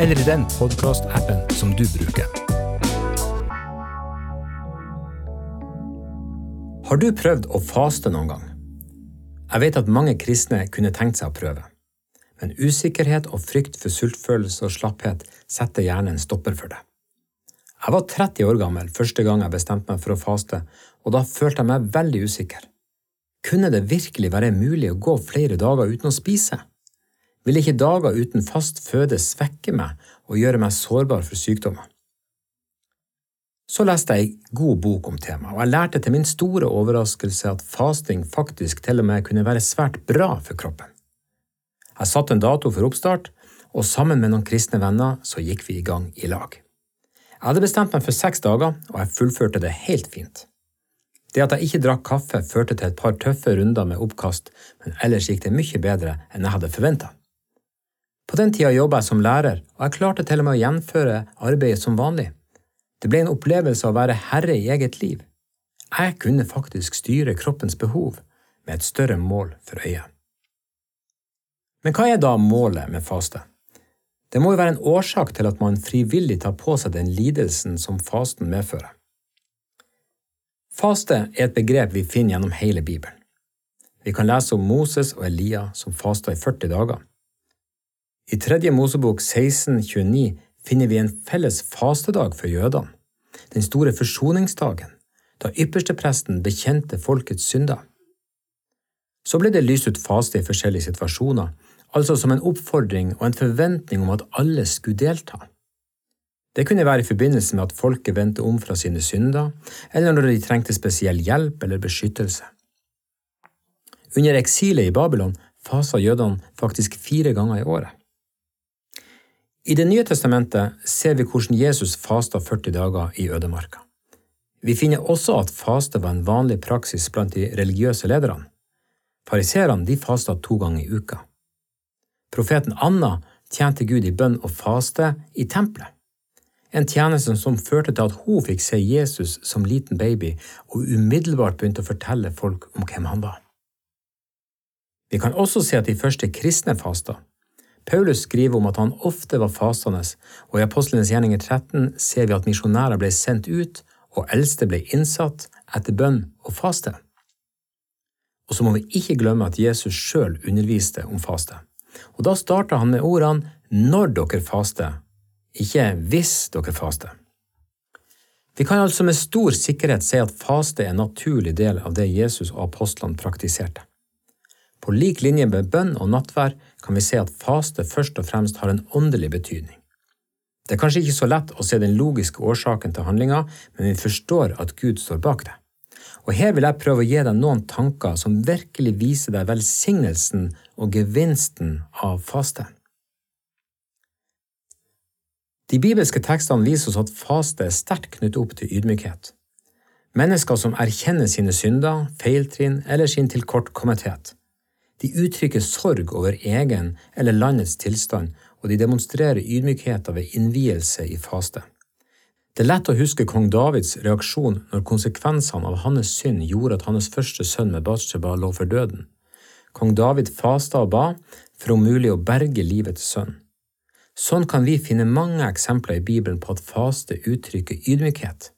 eller i den podkastappen som du bruker. Har du prøvd å faste noen gang? Jeg vet at mange kristne kunne tenkt seg å prøve, men usikkerhet og frykt for sultfølelse og slapphet setter gjerne en stopper for det. Jeg var 30 år gammel første gang jeg bestemte meg for å faste, og da følte jeg meg veldig usikker. Kunne det virkelig være mulig å gå flere dager uten å spise? Vil ikke dager uten fast føde svekke meg og gjøre meg sårbar for sykdommer? Så leste jeg ei god bok om temaet, og jeg lærte til min store overraskelse at fasting faktisk til og med kunne være svært bra for kroppen. Jeg satte en dato for oppstart, og sammen med noen kristne venner så gikk vi i gang i lag. Jeg hadde bestemt meg for seks dager, og jeg fullførte det helt fint. Det at jeg ikke drakk kaffe, førte til et par tøffe runder med oppkast, men ellers gikk det mye bedre enn jeg hadde forventa. På den tida jobba jeg som lærer, og jeg klarte til og med å gjenføre arbeidet som vanlig. Det ble en opplevelse av å være herre i eget liv. Jeg kunne faktisk styre kroppens behov med et større mål for øyet. Men hva er da målet med faste? Det må jo være en årsak til at man frivillig tar på seg den lidelsen som fasten medfører. Faste er et begrep vi finner gjennom hele Bibelen. Vi kan lese om Moses og Elia som fasta i 40 dager. I tredje Mosebok 1629 finner vi en felles fastedag for jødene, den store forsoningsdagen, da ypperstepresten bekjente folkets synder. Så ble det lyst ut faste i forskjellige situasjoner, altså som en oppfordring og en forventning om at alle skulle delta. Det kunne være i forbindelse med at folket vendte om fra sine synder, eller når de trengte spesiell hjelp eller beskyttelse. Under eksilet i Babylon fasa jødene faktisk fire ganger i året. I Det nye testamentet ser vi hvordan Jesus fasta 40 dager i ødemarka. Vi finner også at faste var en vanlig praksis blant de religiøse lederne. Pariserene de fasta to ganger i uka. Profeten Anna tjente Gud i bønn og faste i tempelet. En tjeneste som førte til at hun fikk se Jesus som liten baby og umiddelbart begynte å fortelle folk om hvem han var. Vi kan også se at de første kristne fasta. Paulus skriver om at han ofte var fastende, og i Apostlenes gjerninger 13 ser vi at misjonærer ble sendt ut, og eldste ble innsatt etter bønn og faste. Og så må vi ikke glemme at Jesus sjøl underviste om faste. Og da starta han med ordene når dere faster, ikke hvis dere faster. Vi kan altså med stor sikkerhet si at faste er en naturlig del av det Jesus og apostlene praktiserte. På lik linje med bønn og nattvær kan vi se at faste først og fremst har en åndelig betydning. Det er kanskje ikke så lett å se den logiske årsaken til handlinga, men vi forstår at Gud står bak det. Og Her vil jeg prøve å gi deg noen tanker som virkelig viser deg velsignelsen og gevinsten av faste. De bibelske tekstene viser oss at faste er sterkt knyttet opp til ydmykhet. Mennesker som erkjenner sine synder, feiltrinn eller sin tilkortkommenhet. De uttrykker sorg over egen eller landets tilstand, og de demonstrerer ydmykheter ved innvielse i faste. Det er lett å huske kong Davids reaksjon når konsekvensene av hans synd gjorde at hans første sønn med Batsheba lå for døden. Kong David fasta og ba for om mulig å berge livet til sønnen. Sånn kan vi finne mange eksempler i Bibelen på at faste uttrykker ydmykhet.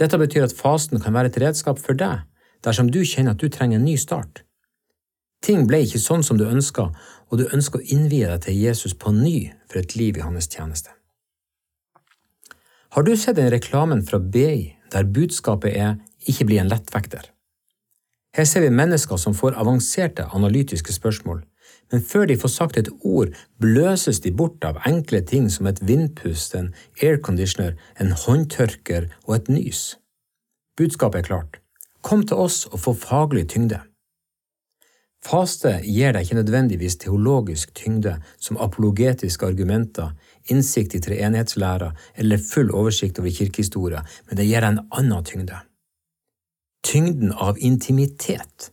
Dette betyr at fasten kan være et redskap for deg dersom du kjenner at du trenger en ny start. Ting ble ikke sånn som du ønska, og du ønsker å innvie deg til Jesus på ny for et liv i hans tjeneste. Har du sett den reklamen fra BI der budskapet er Ikke bli en lettvekter? Her ser vi mennesker som får avanserte analytiske spørsmål, men før de får sagt et ord, bløses de bort av enkle ting som et vindpust, en airconditioner, en håndtørker og et nys. Budskapet er klart. Kom til oss og få faglig tyngde. Faste gir deg ikke nødvendigvis teologisk tyngde som apologetiske argumenter, innsikt i treenighetslæra eller full oversikt over kirkehistoria, men det gir deg en annen tyngde. Tyngden av intimitet,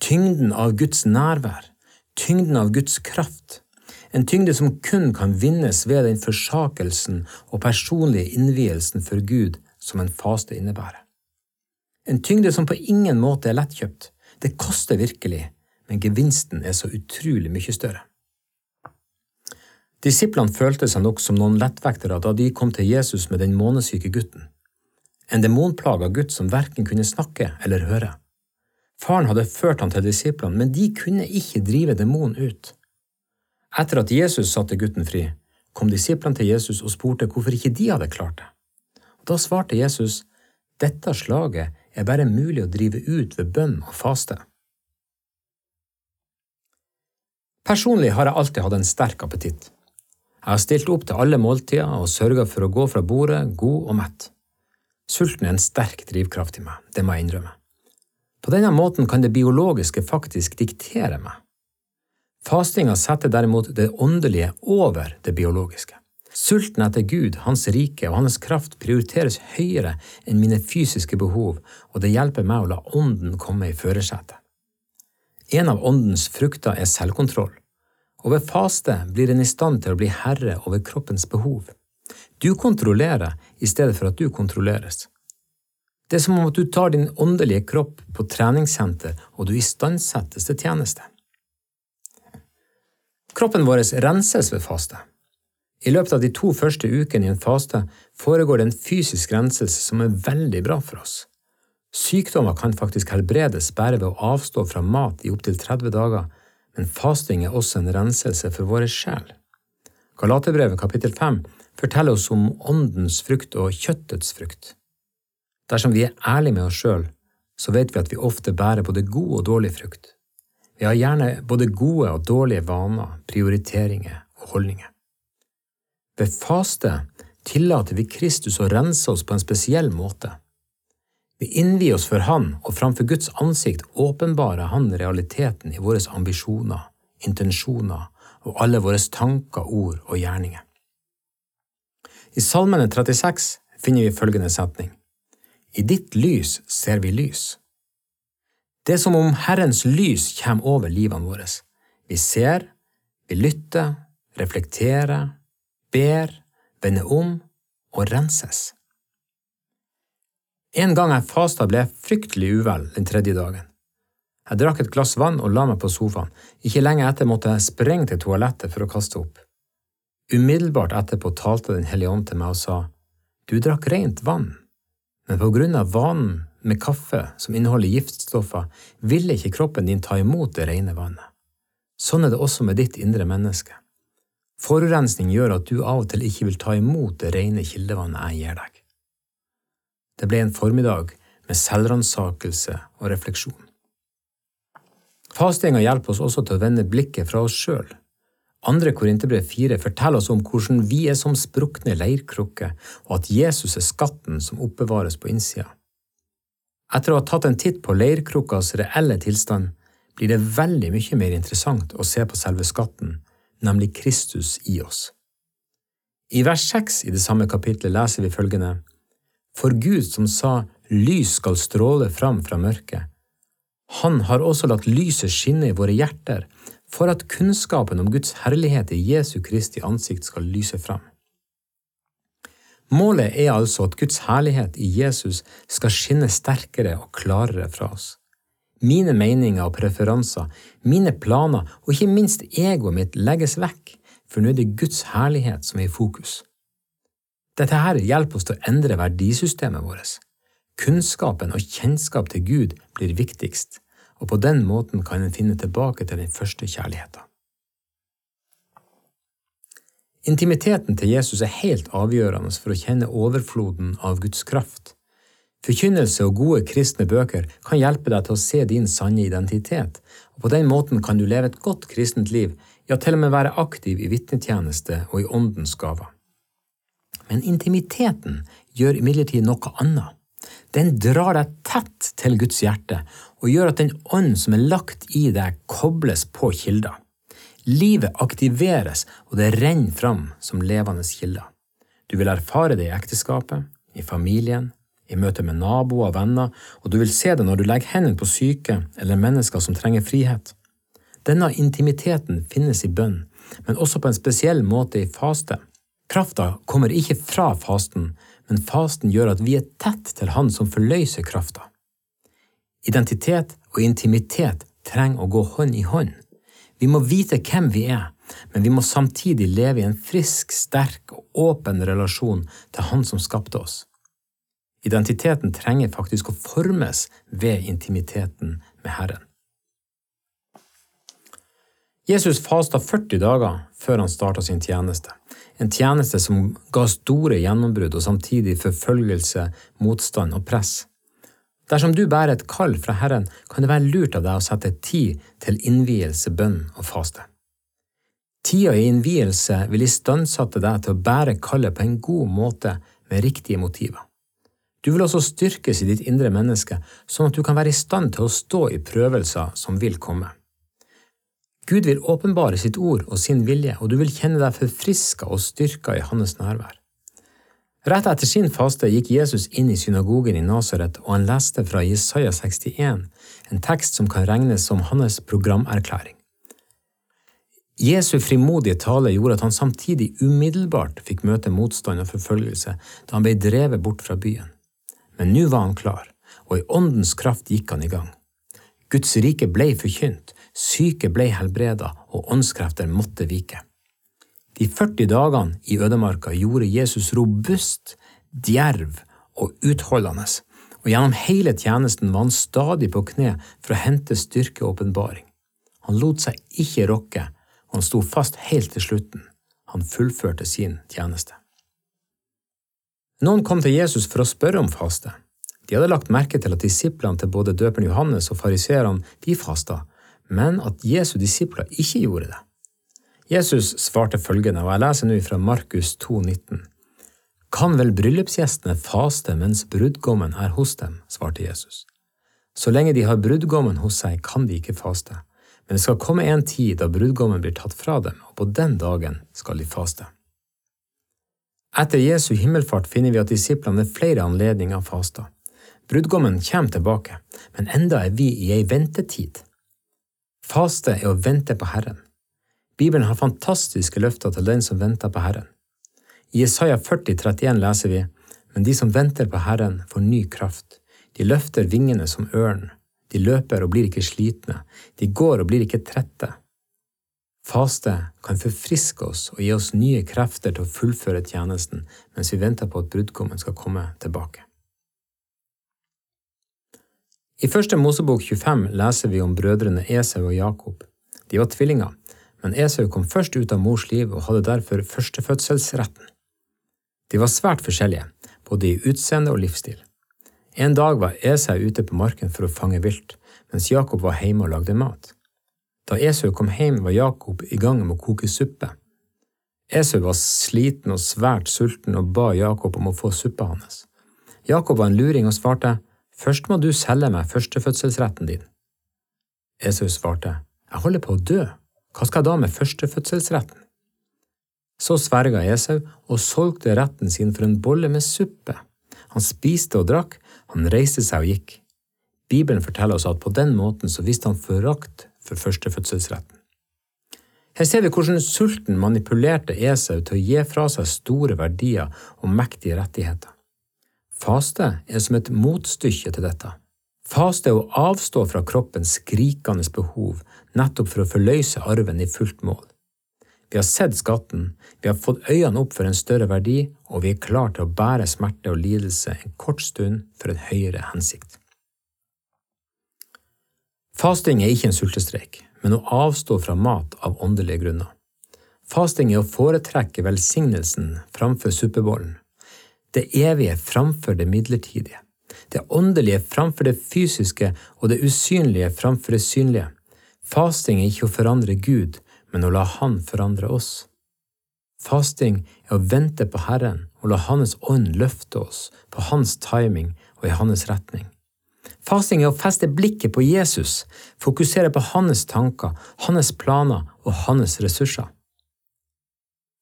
tyngden av Guds nærvær, tyngden av Guds kraft, en tyngde som kun kan vinnes ved den forsakelsen og personlige innvielsen for Gud som en faste innebærer. En tyngde som på ingen måte er lettkjøpt. Det koster virkelig, men gevinsten er så utrolig mye større. Disiplene følte seg nok som noen lettvektere da de kom til Jesus med den månesyke gutten, en demonplaga gutt som verken kunne snakke eller høre. Faren hadde ført han til disiplene, men de kunne ikke drive demonen ut. Etter at Jesus satte gutten fri, kom disiplene til Jesus og spurte hvorfor ikke de hadde klart det. Og Da svarte Jesus, dette slaget er bare mulig å drive ut ved bønn og faste. Personlig har jeg alltid hatt en sterk appetitt. Jeg har stilt opp til alle måltider og sørga for å gå fra bordet god og mett. Sulten er en sterk drivkraft i meg, det må jeg innrømme. På denne måten kan det biologiske faktisk diktere meg. Fastinga setter derimot det åndelige over det biologiske. Sulten etter Gud, Hans rike og Hans kraft prioriteres høyere enn mine fysiske behov, og det hjelper meg å la Ånden komme i førersetet. En av Åndens frukter er selvkontroll, og ved faste blir en i stand til å bli herre over kroppens behov. Du kontrollerer i stedet for at du kontrolleres. Det er som om at du tar din åndelige kropp på treningssenter og du istandsettes til tjeneste. Kroppen vår renses ved faste. I løpet av de to første ukene i en faste foregår det en fysisk renselse som er veldig bra for oss. Sykdommer kan faktisk helbredes bare ved å avstå fra mat i opptil 30 dager, men fasting er også en renselse for våre sjel. Galaterbrevet kapittel 5 forteller oss om åndens frukt og kjøttets frukt. Dersom vi er ærlige med oss sjøl, så vet vi at vi ofte bærer både god og dårlig frukt. Vi har gjerne både gode og dårlige vaner, prioriteringer og holdninger. Ved faste tillater vi Kristus å rense oss på en spesiell måte. Vi innvier oss for Han, og framfor Guds ansikt åpenbarer Han realiteten i våre ambisjoner, intensjoner og alle våre tanker, ord og gjerninger. I Salmene 36 finner vi følgende setning. I ditt lys ser vi lys. Det er som om Herrens lys kommer over livene våre. Vi ser, vi lytter, reflekterer, ber, vender om og renses. En gang jeg fasta, ble jeg fryktelig uvel den tredje dagen. Jeg drakk et glass vann og la meg på sofaen. Ikke lenge etter måtte jeg sprenge til toalettet for å kaste opp. Umiddelbart etterpå talte Den hellige ånd til meg og sa, Du drakk rent vann, men på grunn av vanen med kaffe som inneholder giftstoffer, ville ikke kroppen din ta imot det rene vannet. Sånn er det også med ditt indre menneske. Forurensning gjør at du av og til ikke vil ta imot det rene kildevannet jeg gir deg. Det ble en formiddag med selvransakelse og refleksjon. Fastinga hjelper oss også til å vende blikket fra oss sjøl. Andre Korinterbrev 4 forteller oss om hvordan vi er som sprukne leirkrukker, og at Jesus er skatten som oppbevares på innsida. Etter å ha tatt en titt på leirkrukkas reelle tilstand, blir det veldig mye mer interessant å se på selve skatten nemlig Kristus i oss. I vers seks i det samme kapitlet leser vi følgende For Gud som sa lys skal stråle fram fra mørket, Han har også latt lyset skinne i våre hjerter for at kunnskapen om Guds herlighet i Jesu Kristi ansikt skal lyse fram. Målet er altså at Guds herlighet i Jesus skal skinne sterkere og klarere fra oss mine meninger og preferanser, mine planer og ikke minst egoet mitt legges vekk, for nå er det Guds herlighet som er i fokus. Dette her hjelper oss til å endre verdisystemet vårt. Kunnskapen og kjennskap til Gud blir viktigst, og på den måten kan en finne tilbake til den første kjærligheten. Intimiteten til Jesus er helt avgjørende for å kjenne overfloden av Guds kraft Forkynnelse og gode kristne bøker kan hjelpe deg til å se din sanne identitet, og på den måten kan du leve et godt kristent liv, ja, til og med være aktiv i vitnetjeneste og i åndens gaver. Men intimiteten gjør imidlertid noe annet. Den drar deg tett til Guds hjerte og gjør at den ånd som er lagt i deg, kobles på kilder. Livet aktiveres, og det renner fram som levende kilder. Du vil erfare det i ekteskapet, i familien, i møte med naboer og venner, og du vil se det når du legger hendene på syke eller mennesker som trenger frihet. Denne intimiteten finnes i bønn, men også på en spesiell måte i faste. Krafta kommer ikke fra fasten, men fasten gjør at vi er tett til Han som forløser krafta. Identitet og intimitet trenger å gå hånd i hånd. Vi må vite hvem vi er, men vi må samtidig leve i en frisk, sterk og åpen relasjon til Han som skapte oss. Identiteten trenger faktisk å formes ved intimiteten med Herren. Jesus fasta 40 dager før han starta sin tjeneste, en tjeneste som ga store gjennombrudd og samtidig forfølgelse, motstand og press. Dersom du bærer et kall fra Herren, kan det være lurt av deg å sette tid til innvielse, bønn og faste. Tida i innvielse vil istandsette deg til å bære kallet på en god måte med riktige motiver. Du vil også styrkes i ditt indre menneske, sånn at du kan være i stand til å stå i prøvelser som vil komme. Gud vil åpenbare sitt ord og sin vilje, og du vil kjenne deg forfriska og styrka i hans nærvær. Rett etter sin faste gikk Jesus inn i synagogen i Nasaret, og han leste fra Jesaja 61, en tekst som kan regnes som hans programerklæring. Jesu frimodige tale gjorde at han samtidig umiddelbart fikk møte motstand og forfølgelse da han ble drevet bort fra byen. Men nå var han klar, og i åndens kraft gikk han i gang. Guds rike ble forkynt, syke ble helbreda, og åndskrefter måtte vike. De 40 dagene i ødemarka gjorde Jesus robust, djerv og utholdende, og gjennom hele tjenesten var han stadig på kne for å hente styrke og åpenbaring. Han lot seg ikke rokke, og han sto fast helt til slutten. Han fullførte sin tjeneste. Noen kom til Jesus for å spørre om faste. De hadde lagt merke til at disiplene til både døperen Johannes og fariseerne de fasta, men at Jesu disipler ikke gjorde det. Jesus svarte følgende, og jeg leser nå fra Markus 2,19. Kan vel bryllupsgjestene faste mens brudgommen er hos dem, svarte Jesus. Så lenge de har brudgommen hos seg, kan de ikke faste, men det skal komme en tid da brudgommen blir tatt fra dem, og på den dagen skal de faste. Etter Jesu himmelfart finner vi at disiplene ved flere anledninger fasta. Brudgommen kommer tilbake, men enda er vi i ei ventetid. Faste er å vente på Herren. Bibelen har fantastiske løfter til den som venter på Herren. I Isaiah 40, 31 leser vi, Men de som venter på Herren, får ny kraft. De løfter vingene som ørn. De løper og blir ikke slitne. De går og blir ikke trette. Faste kan forfriske oss og gi oss nye krefter til å fullføre tjenesten mens vi venter på at brudgommen skal komme tilbake. I første Mosebok 25 leser vi om brødrene Esau og Jakob. De var tvillinger, men Esau kom først ut av mors liv og hadde derfor førstefødselsretten. De var svært forskjellige, både i utseende og livsstil. En dag var Esau ute på marken for å fange vilt, mens Jakob var hjemme og lagde mat. Da Esau kom hjem, var Jakob i gang med å koke suppe. Esau var sliten og svært sulten og ba Jakob om å få suppa hans. Jakob var en luring og svarte, Først må du selge meg førstefødselsretten din. Esau svarte, Jeg holder på å dø. Hva skal jeg da med førstefødselsretten? Så sverga Esau og solgte retten sin for en bolle med suppe. Han spiste og drakk, han reiste seg og gikk. Bibelen forteller oss at på den måten så viste han forakt for førstefødselsretten. Her ser vi hvordan sulten manipulerte Esau til å gi fra seg store verdier og mektige rettigheter. Faste er som et motstykke til dette. Faste er å avstå fra kroppens skrikende behov, nettopp for å forløse arven i fullt mål. Vi har sett skatten, vi har fått øynene opp for en større verdi, og vi er klar til å bære smerte og lidelse en kort stund for en høyere hensikt. Fasting er ikke en sultestreik, men å avstå fra mat av åndelige grunner. Fasting er å foretrekke velsignelsen framfor suppebollen, det evige framfor det midlertidige det åndelige framfor det fysiske og det usynlige framfor det synlige. Fasting er ikke å forandre Gud, men å la Han forandre oss. Fasting er å vente på Herren og la Hans ånd løfte oss på Hans timing og i hans retning. Fasting er å feste blikket på Jesus, fokusere på hans tanker, hans planer og hans ressurser.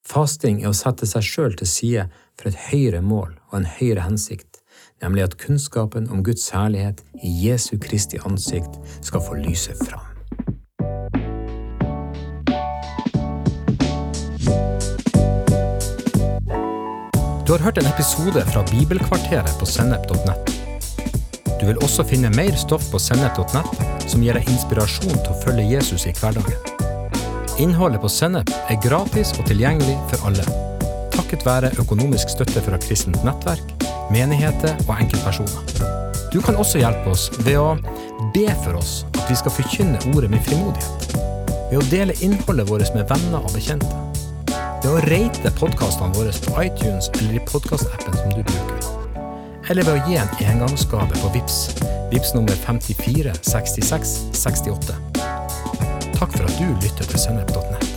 Fasting er å sette seg sjøl til side for et høyere mål og en høyere hensikt, nemlig at kunnskapen om Guds herlighet i Jesu Kristi ansikt skal få lyse fram. Du har hørt en episode fra Bibelkvarteret på sennep.nett. Du vil også finne mer stoff på sennep.nett som gir deg inspirasjon til å følge Jesus i hverdagen. Innholdet på Sennep er gratis og tilgjengelig for alle, takket være økonomisk støtte fra kristent nettverk, menigheter og enkeltpersoner. Du kan også hjelpe oss ved å be for oss at vi skal forkynne ordet med frimodighet, ved å dele innholdet vårt med venner og bekjente, ved å rate podkastene våre på iTunes eller i podkastappen som du bruker, eller ved å gi en engangsgave på VIPS, VIPS nummer 54 66 68. Takk for at du lytter til sennep.nett.